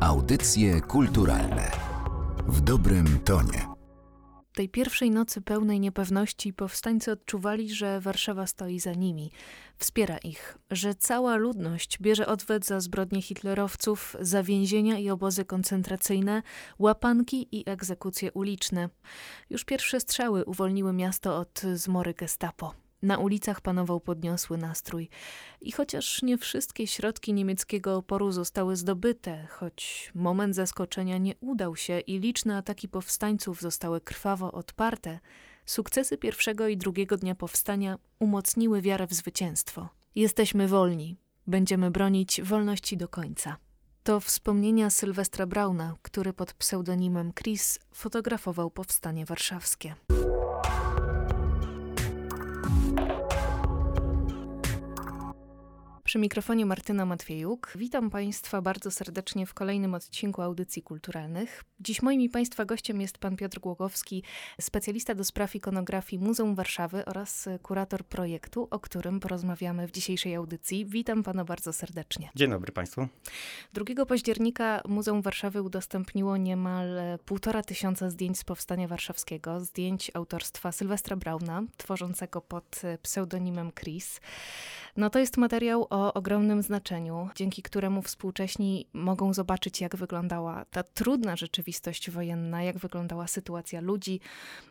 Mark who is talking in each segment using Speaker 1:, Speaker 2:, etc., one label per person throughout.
Speaker 1: Audycje kulturalne w dobrym tonie.
Speaker 2: Tej pierwszej nocy pełnej niepewności powstańcy odczuwali, że Warszawa stoi za nimi, wspiera ich, że cała ludność bierze odwet za zbrodnie hitlerowców, za więzienia i obozy koncentracyjne, łapanki i egzekucje uliczne. Już pierwsze strzały uwolniły miasto od zmory gestapo. Na ulicach panował podniosły nastrój. I chociaż nie wszystkie środki niemieckiego oporu zostały zdobyte, choć moment zaskoczenia nie udał się i liczne ataki powstańców zostały krwawo odparte, sukcesy pierwszego i drugiego dnia powstania umocniły wiarę w zwycięstwo. Jesteśmy wolni. Będziemy bronić wolności do końca. To wspomnienia Sylwestra Brauna, który pod pseudonimem Chris fotografował powstanie warszawskie. Przy mikrofonie Martyna Matwiejuk. Witam Państwa bardzo serdecznie w kolejnym odcinku Audycji Kulturalnych. Dziś moim i Państwa gościem jest pan Piotr Głogowski, specjalista do spraw ikonografii Muzeum Warszawy oraz kurator projektu, o którym porozmawiamy w dzisiejszej audycji. Witam Pana bardzo serdecznie.
Speaker 3: Dzień dobry Państwu.
Speaker 2: 2 października Muzeum Warszawy udostępniło niemal półtora tysiąca zdjęć z Powstania Warszawskiego, zdjęć autorstwa Sylwestra Brauna, tworzącego pod pseudonimem Chris. No to jest materiał o ogromnym znaczeniu, dzięki któremu współcześni mogą zobaczyć, jak wyglądała ta trudna rzeczywistość wojenna, jak wyglądała sytuacja ludzi,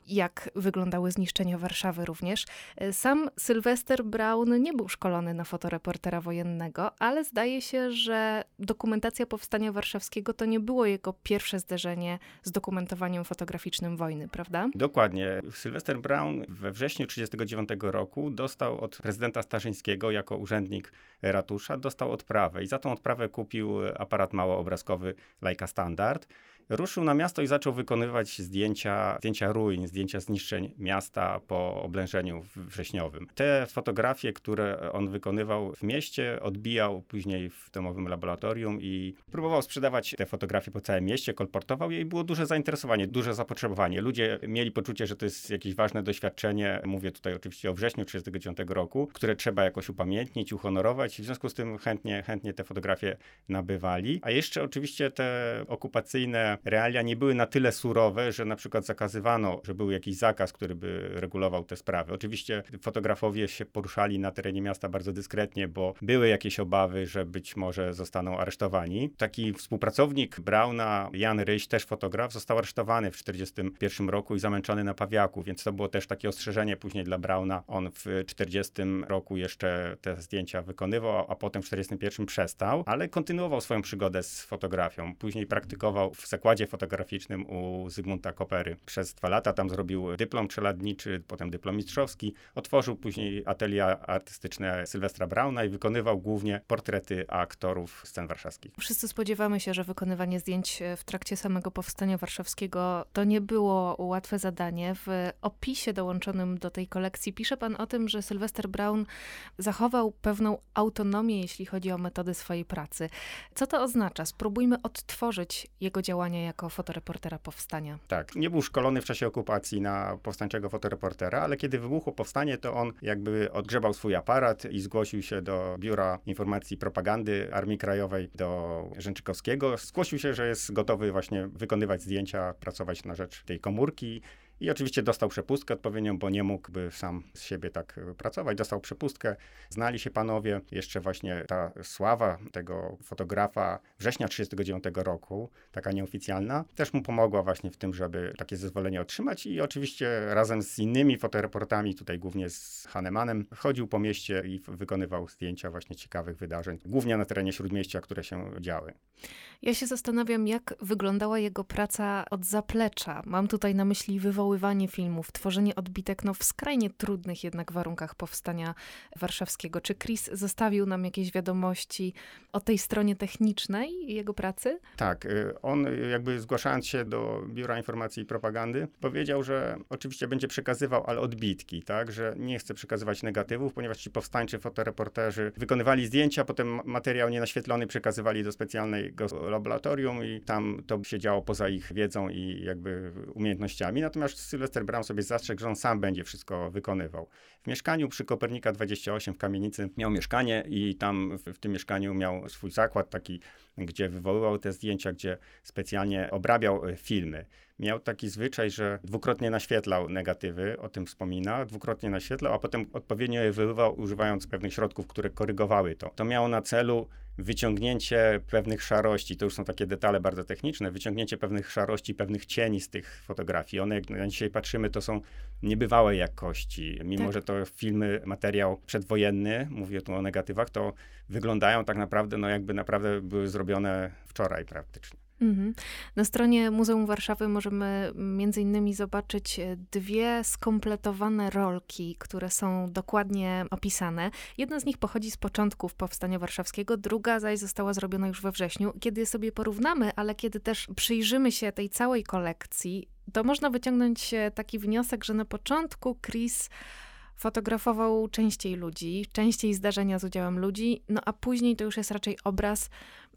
Speaker 2: jak wyglądały zniszczenia Warszawy również. Sam Sylwester Brown nie był szkolony na fotoreportera wojennego, ale zdaje się, że dokumentacja powstania warszawskiego to nie było jego pierwsze zderzenie z dokumentowaniem fotograficznym wojny, prawda?
Speaker 3: Dokładnie. Sylwester Brown we wrześniu 1939 roku dostał od prezydenta Starzyńskiego jako urzędnik ratusza, dostał odprawę i za tą odprawę kupił aparat małoobrazkowy Leica Standard ruszył na miasto i zaczął wykonywać zdjęcia, zdjęcia ruin, zdjęcia zniszczeń miasta po oblężeniu wrześniowym. Te fotografie, które on wykonywał w mieście, odbijał później w domowym laboratorium i próbował sprzedawać te fotografie po całym mieście, kolportował je i było duże zainteresowanie, duże zapotrzebowanie. Ludzie mieli poczucie, że to jest jakieś ważne doświadczenie, mówię tutaj oczywiście o wrześniu 1939 roku, które trzeba jakoś upamiętnić, uhonorować i w związku z tym chętnie, chętnie te fotografie nabywali. A jeszcze oczywiście te okupacyjne realia nie były na tyle surowe, że na przykład zakazywano, że był jakiś zakaz, który by regulował te sprawy. Oczywiście fotografowie się poruszali na terenie miasta bardzo dyskretnie, bo były jakieś obawy, że być może zostaną aresztowani. Taki współpracownik Brauna, Jan Ryś, też fotograf, został aresztowany w 1941 roku i zamęczony na Pawiaku, więc to było też takie ostrzeżenie później dla Brauna. On w 1940 roku jeszcze te zdjęcia wykonywał, a potem w 1941 przestał, ale kontynuował swoją przygodę z fotografią. Później praktykował w zakładzie zakładzie fotograficznym u Zygmunta Kopery. Przez dwa lata tam zrobił dyplom czeladniczy, potem dyplom mistrzowski. Otworzył później atelier artystyczne Sylwestra Brauna i wykonywał głównie portrety aktorów scen warszawskich.
Speaker 2: Wszyscy spodziewamy się, że wykonywanie zdjęć w trakcie samego powstania warszawskiego to nie było łatwe zadanie. W opisie dołączonym do tej kolekcji pisze pan o tym, że Sylwester Braun zachował pewną autonomię, jeśli chodzi o metody swojej pracy. Co to oznacza? Spróbujmy odtworzyć jego działania jako fotoreportera powstania.
Speaker 3: Tak, nie był szkolony w czasie okupacji na powstańczego fotoreportera, ale kiedy wybuchło powstanie, to on jakby odgrzebał swój aparat i zgłosił się do Biura Informacji Propagandy Armii Krajowej, do Rzęczykowskiego. Zgłosił się, że jest gotowy właśnie wykonywać zdjęcia, pracować na rzecz tej komórki i oczywiście dostał przepustkę odpowiednią, bo nie mógłby sam z siebie tak pracować. Dostał przepustkę. Znali się panowie. Jeszcze właśnie ta sława tego fotografa września 1939 roku, taka nieoficjalna, też mu pomogła właśnie w tym, żeby takie zezwolenie otrzymać. I oczywiście razem z innymi fotoreportami, tutaj głównie z Hanemanem, chodził po mieście i wykonywał zdjęcia właśnie ciekawych wydarzeń, głównie na terenie Śródmieścia, które się działy.
Speaker 2: Ja się zastanawiam, jak wyglądała jego praca od zaplecza. Mam tutaj na myśli wywoływanie filmów, tworzenie odbitek no, w skrajnie trudnych jednak warunkach powstania warszawskiego. Czy Chris zostawił nam jakieś wiadomości o tej stronie technicznej jego pracy?
Speaker 3: Tak. Y, on jakby zgłaszając się do Biura Informacji i Propagandy powiedział, że oczywiście będzie przekazywał, ale odbitki, tak, że nie chce przekazywać negatywów, ponieważ ci powstańczy fotoreporterzy wykonywali zdjęcia, potem materiał nienaświetlony przekazywali do specjalnego laboratorium i tam to się działo poza ich wiedzą i jakby umiejętnościami. Natomiast Sylwester Brown sobie zastrzegł, że on sam będzie wszystko wykonywał. W mieszkaniu przy Kopernika 28 w kamienicy miał mieszkanie i tam w, w tym mieszkaniu miał swój zakład taki, gdzie wywoływał te zdjęcia, gdzie specjalnie obrabiał e, filmy miał taki zwyczaj, że dwukrotnie naświetlał negatywy, o tym wspomina, dwukrotnie naświetlał, a potem odpowiednio je wyływał, używając pewnych środków, które korygowały to. To miało na celu wyciągnięcie pewnych szarości, to już są takie detale bardzo techniczne, wyciągnięcie pewnych szarości, pewnych cieni z tych fotografii. One, jak na dzisiaj patrzymy, to są niebywałej jakości. Mimo, tak. że to filmy, materiał przedwojenny, mówię tu o negatywach, to wyglądają tak naprawdę, no jakby naprawdę były zrobione wczoraj praktycznie. Mhm.
Speaker 2: Na stronie Muzeum Warszawy możemy między innymi zobaczyć e, dwie skompletowane rolki, które są dokładnie opisane. Jedna z nich pochodzi z początków Powstania Warszawskiego, druga zaś została zrobiona już we wrześniu. Kiedy sobie porównamy, ale kiedy też przyjrzymy się tej całej kolekcji, to można wyciągnąć e, taki wniosek, że na początku Chris fotografował częściej ludzi, częściej zdarzenia z udziałem ludzi, no a później to już jest raczej obraz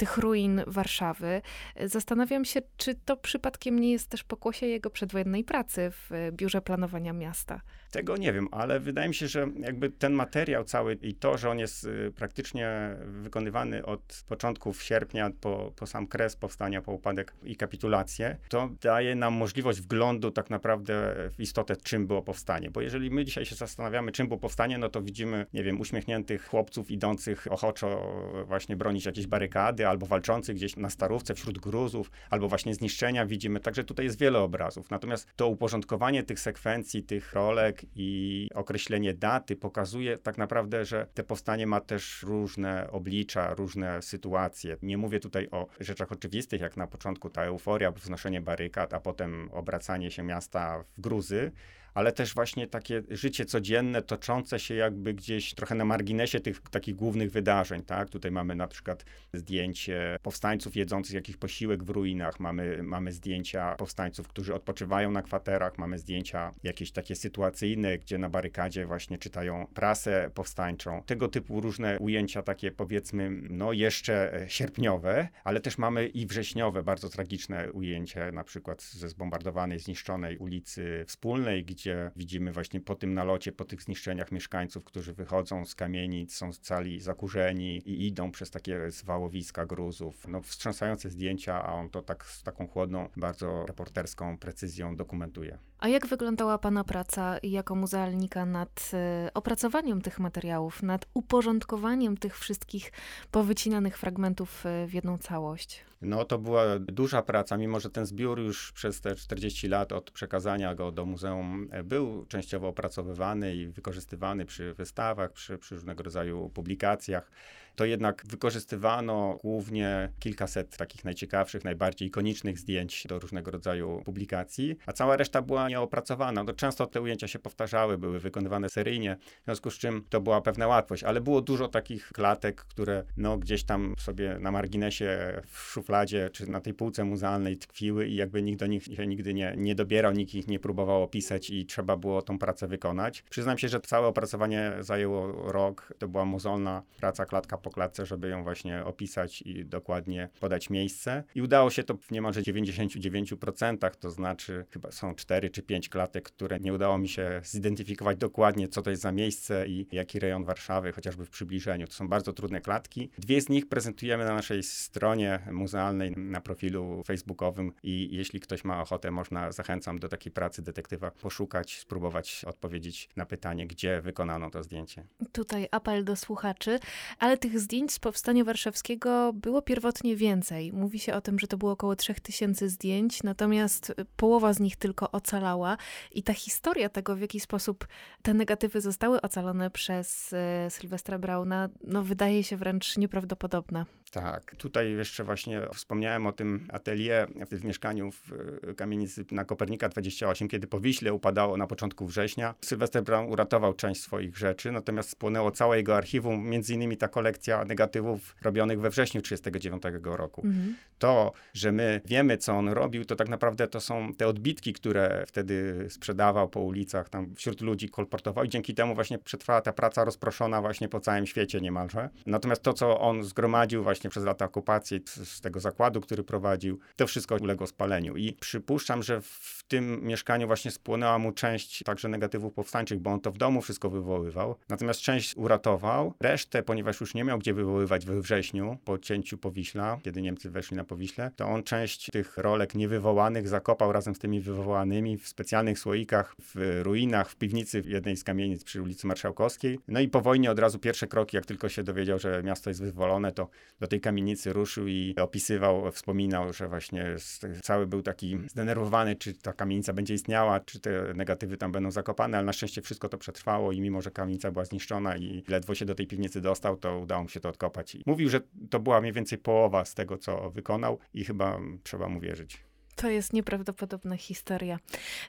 Speaker 2: tych ruin Warszawy. Zastanawiam się, czy to przypadkiem nie jest też pokłosie jego przedwojennej pracy w Biurze Planowania Miasta.
Speaker 3: Tego nie wiem, ale wydaje mi się, że jakby ten materiał cały i to, że on jest y, praktycznie wykonywany od początków sierpnia po, po sam kres powstania, po upadek i kapitulację, to daje nam możliwość wglądu tak naprawdę w istotę, czym było powstanie. Bo jeżeli my dzisiaj się zastanawiamy, czym było powstanie, no to widzimy, nie wiem, uśmiechniętych chłopców idących ochoczo właśnie bronić jakieś barykady, albo walczących gdzieś na starówce wśród gruzów, albo właśnie zniszczenia widzimy. Także tutaj jest wiele obrazów. Natomiast to uporządkowanie tych sekwencji, tych rolek, i określenie daty pokazuje tak naprawdę, że te powstanie ma też różne oblicza, różne sytuacje. Nie mówię tutaj o rzeczach oczywistych, jak na początku ta euforia, wznoszenie barykad, a potem obracanie się miasta w gruzy, ale też właśnie takie życie codzienne, toczące się jakby gdzieś trochę na marginesie tych takich głównych wydarzeń, tak? Tutaj mamy na przykład zdjęcie powstańców jedzących jakiś posiłek w ruinach, mamy, mamy zdjęcia powstańców, którzy odpoczywają na kwaterach, mamy zdjęcia jakieś takie sytuacyjne, gdzie na barykadzie właśnie czytają prasę powstańczą. Tego typu różne ujęcia takie powiedzmy, no jeszcze sierpniowe, ale też mamy i wrześniowe, bardzo tragiczne ujęcie, na przykład ze zbombardowanej, zniszczonej ulicy Wspólnej, gdzie gdzie widzimy właśnie po tym nalocie, po tych zniszczeniach mieszkańców, którzy wychodzą z kamienic, są cali zakurzeni i idą przez takie zwałowiska gruzów. No wstrząsające zdjęcia, a on to tak z taką chłodną, bardzo reporterską precyzją dokumentuje.
Speaker 2: A jak wyglądała Pana praca jako muzealnika nad y, opracowaniem tych materiałów, nad uporządkowaniem tych wszystkich powycinanych fragmentów y, w jedną całość?
Speaker 3: No to była duża praca, mimo że ten zbiór już przez te 40 lat od przekazania go do muzeum e, był częściowo opracowywany i wykorzystywany przy wystawach, przy, przy różnego rodzaju publikacjach to jednak wykorzystywano głównie kilkaset takich najciekawszych, najbardziej ikonicznych zdjęć do różnego rodzaju publikacji, a cała reszta była nieopracowana. No, często te ujęcia się powtarzały, były wykonywane seryjnie, w związku z czym to była pewna łatwość, ale było dużo takich klatek, które no, gdzieś tam sobie na marginesie w szufladzie czy na tej półce muzealnej tkwiły i jakby nikt do nich się nigdy nie, nie dobierał, nikt ich nie próbował opisać i trzeba było tą pracę wykonać. Przyznam się, że całe opracowanie zajęło rok. To była mozolna praca klatka po klatce, żeby ją właśnie opisać i dokładnie podać miejsce. I udało się to w niemalże 99%, to znaczy chyba są 4 czy 5 klatek, które nie udało mi się zidentyfikować dokładnie, co to jest za miejsce i jaki rejon Warszawy, chociażby w przybliżeniu. To są bardzo trudne klatki. Dwie z nich prezentujemy na naszej stronie muzealnej, na profilu facebookowym i jeśli ktoś ma ochotę, można, zachęcam do takiej pracy detektywa, poszukać, spróbować odpowiedzieć na pytanie, gdzie wykonano to zdjęcie.
Speaker 2: Tutaj apel do słuchaczy, ale tych zdjęć z Powstania Warszawskiego było pierwotnie więcej. Mówi się o tym, że to było około 3000 zdjęć, natomiast połowa z nich tylko ocalała i ta historia tego, w jaki sposób te negatywy zostały ocalone przez e, Sylwestra Brauna, no wydaje się wręcz nieprawdopodobna.
Speaker 3: Tak, tutaj jeszcze właśnie wspomniałem o tym atelier w mieszkaniu w e, kamienicy na Kopernika 28, kiedy po Wiśle upadało na początku września. Sylwester Braun uratował część swoich rzeczy, natomiast spłonęło całe jego archiwum, między innymi ta kolekcja negatywów robionych we wrześniu 1939 roku. Mhm. To, że my wiemy, co on robił, to tak naprawdę to są te odbitki, które wtedy sprzedawał po ulicach, tam wśród ludzi kolportował i dzięki temu właśnie przetrwała ta praca rozproszona właśnie po całym świecie niemalże. Natomiast to, co on zgromadził właśnie przez lata okupacji z tego zakładu, który prowadził, to wszystko uległo spaleniu. I przypuszczam, że w tym mieszkaniu właśnie spłonęła mu część także negatywów powstańczych, bo on to w domu wszystko wywoływał. Natomiast część uratował, resztę, ponieważ już nie miał gdzie wywoływać we wrześniu, po cięciu Powiśla, kiedy Niemcy weszli na Powiśle, to on część tych rolek niewywołanych zakopał razem z tymi wywołanymi w specjalnych słoikach, w ruinach, w piwnicy w jednej z kamienic przy ulicy Marszałkowskiej. No i po wojnie od razu pierwsze kroki, jak tylko się dowiedział, że miasto jest wyzwolone, to do tej kamienicy ruszył i opisywał, wspominał, że właśnie cały był taki zdenerwowany, czy ta kamienica będzie istniała, czy te negatywy tam będą zakopane, ale na szczęście wszystko to przetrwało i mimo, że kamienica była zniszczona i ledwo się do tej piwnicy dostał, to udało mu się to odkopać. I mówił, że to była mniej więcej połowa z tego, co wykonał i chyba trzeba mu wierzyć.
Speaker 2: To jest nieprawdopodobna historia.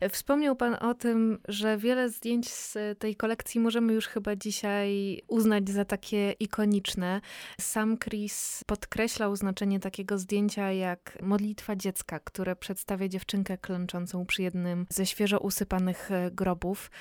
Speaker 2: Wspomniał Pan o tym, że wiele zdjęć z tej kolekcji możemy już chyba dzisiaj uznać za takie ikoniczne. Sam Chris podkreślał znaczenie takiego zdjęcia jak modlitwa dziecka, które przedstawia dziewczynkę klęczącą przy jednym ze świeżo usypanych grobów.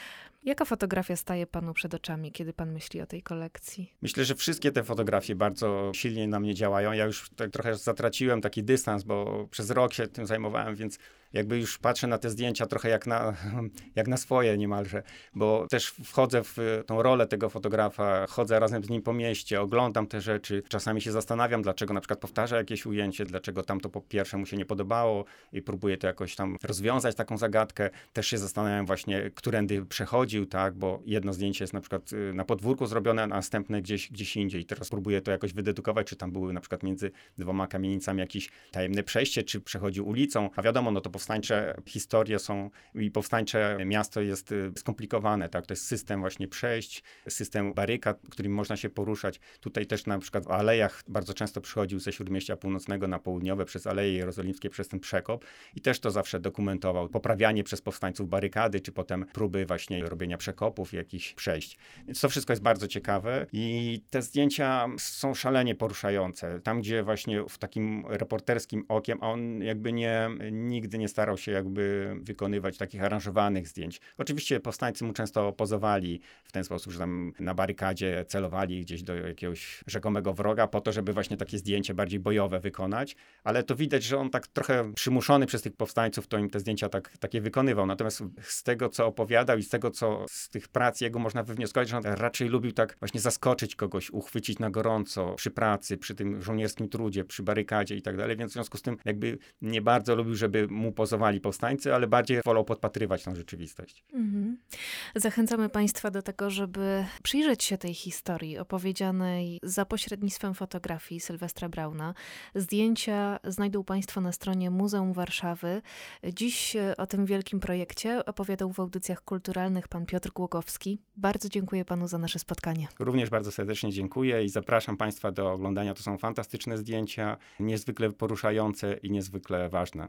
Speaker 2: Jaka fotografia staje panu przed oczami, kiedy pan myśli o tej kolekcji?
Speaker 3: Myślę, że wszystkie te fotografie bardzo silnie na mnie działają. Ja już tak trochę zatraciłem taki dystans, bo przez rok się tym zajmowałem, więc jakby już patrzę na te zdjęcia trochę jak na, jak na swoje niemalże, bo też wchodzę w tą rolę tego fotografa, chodzę razem z nim po mieście, oglądam te rzeczy, czasami się zastanawiam, dlaczego na przykład powtarza jakieś ujęcie, dlaczego tam to po pierwsze mu się nie podobało i próbuję to jakoś tam rozwiązać, taką zagadkę. Też się zastanawiam właśnie, którędy przechodził, tak, bo jedno zdjęcie jest na przykład y, na podwórku zrobione, a następne gdzieś, gdzieś indziej. Teraz próbuję to jakoś wydedukować, czy tam były na przykład między dwoma kamienicami jakieś tajemne przejście, czy przechodził ulicą, a wiadomo, no to powstańcze historie są i powstańcze miasto jest y, skomplikowane, tak? To jest system właśnie przejść, system barykad, którym można się poruszać. Tutaj też na przykład w alejach bardzo często przychodził ze Śródmieścia Północnego na południowe przez Aleje Jerozolimskie, przez ten przekop i też to zawsze dokumentował. Poprawianie przez powstańców barykady, czy potem próby właśnie robienia przekopów, jakichś przejść. Więc to wszystko jest bardzo ciekawe i te zdjęcia są szalenie poruszające. Tam, gdzie właśnie w takim reporterskim okiem, a on jakby nie, nigdy nie starał się jakby wykonywać takich aranżowanych zdjęć. Oczywiście powstańcy mu często pozowali w ten sposób, że tam na barykadzie celowali gdzieś do jakiegoś rzekomego wroga po to, żeby właśnie takie zdjęcie bardziej bojowe wykonać, ale to widać, że on tak trochę przymuszony przez tych powstańców, to im te zdjęcia tak, takie wykonywał. Natomiast z tego, co opowiadał i z tego, co z tych prac jego można wywnioskować, że on raczej lubił tak właśnie zaskoczyć kogoś, uchwycić na gorąco przy pracy, przy tym żołnierskim trudzie, przy barykadzie i tak dalej, więc w związku z tym jakby nie bardzo lubił, żeby mu pozowali powstańcy, ale bardziej wolał podpatrywać tą rzeczywistość. Mhm.
Speaker 2: Zachęcamy Państwa do tego, żeby przyjrzeć się tej historii opowiedzianej za pośrednictwem fotografii Sylwestra Brauna. Zdjęcia znajdą Państwo na stronie Muzeum Warszawy. Dziś o tym wielkim projekcie opowiadał w audycjach kulturalnych pan Piotr Głogowski. Bardzo dziękuję panu za nasze spotkanie.
Speaker 3: Również bardzo serdecznie dziękuję i zapraszam Państwa do oglądania. To są fantastyczne zdjęcia, niezwykle poruszające i niezwykle ważne.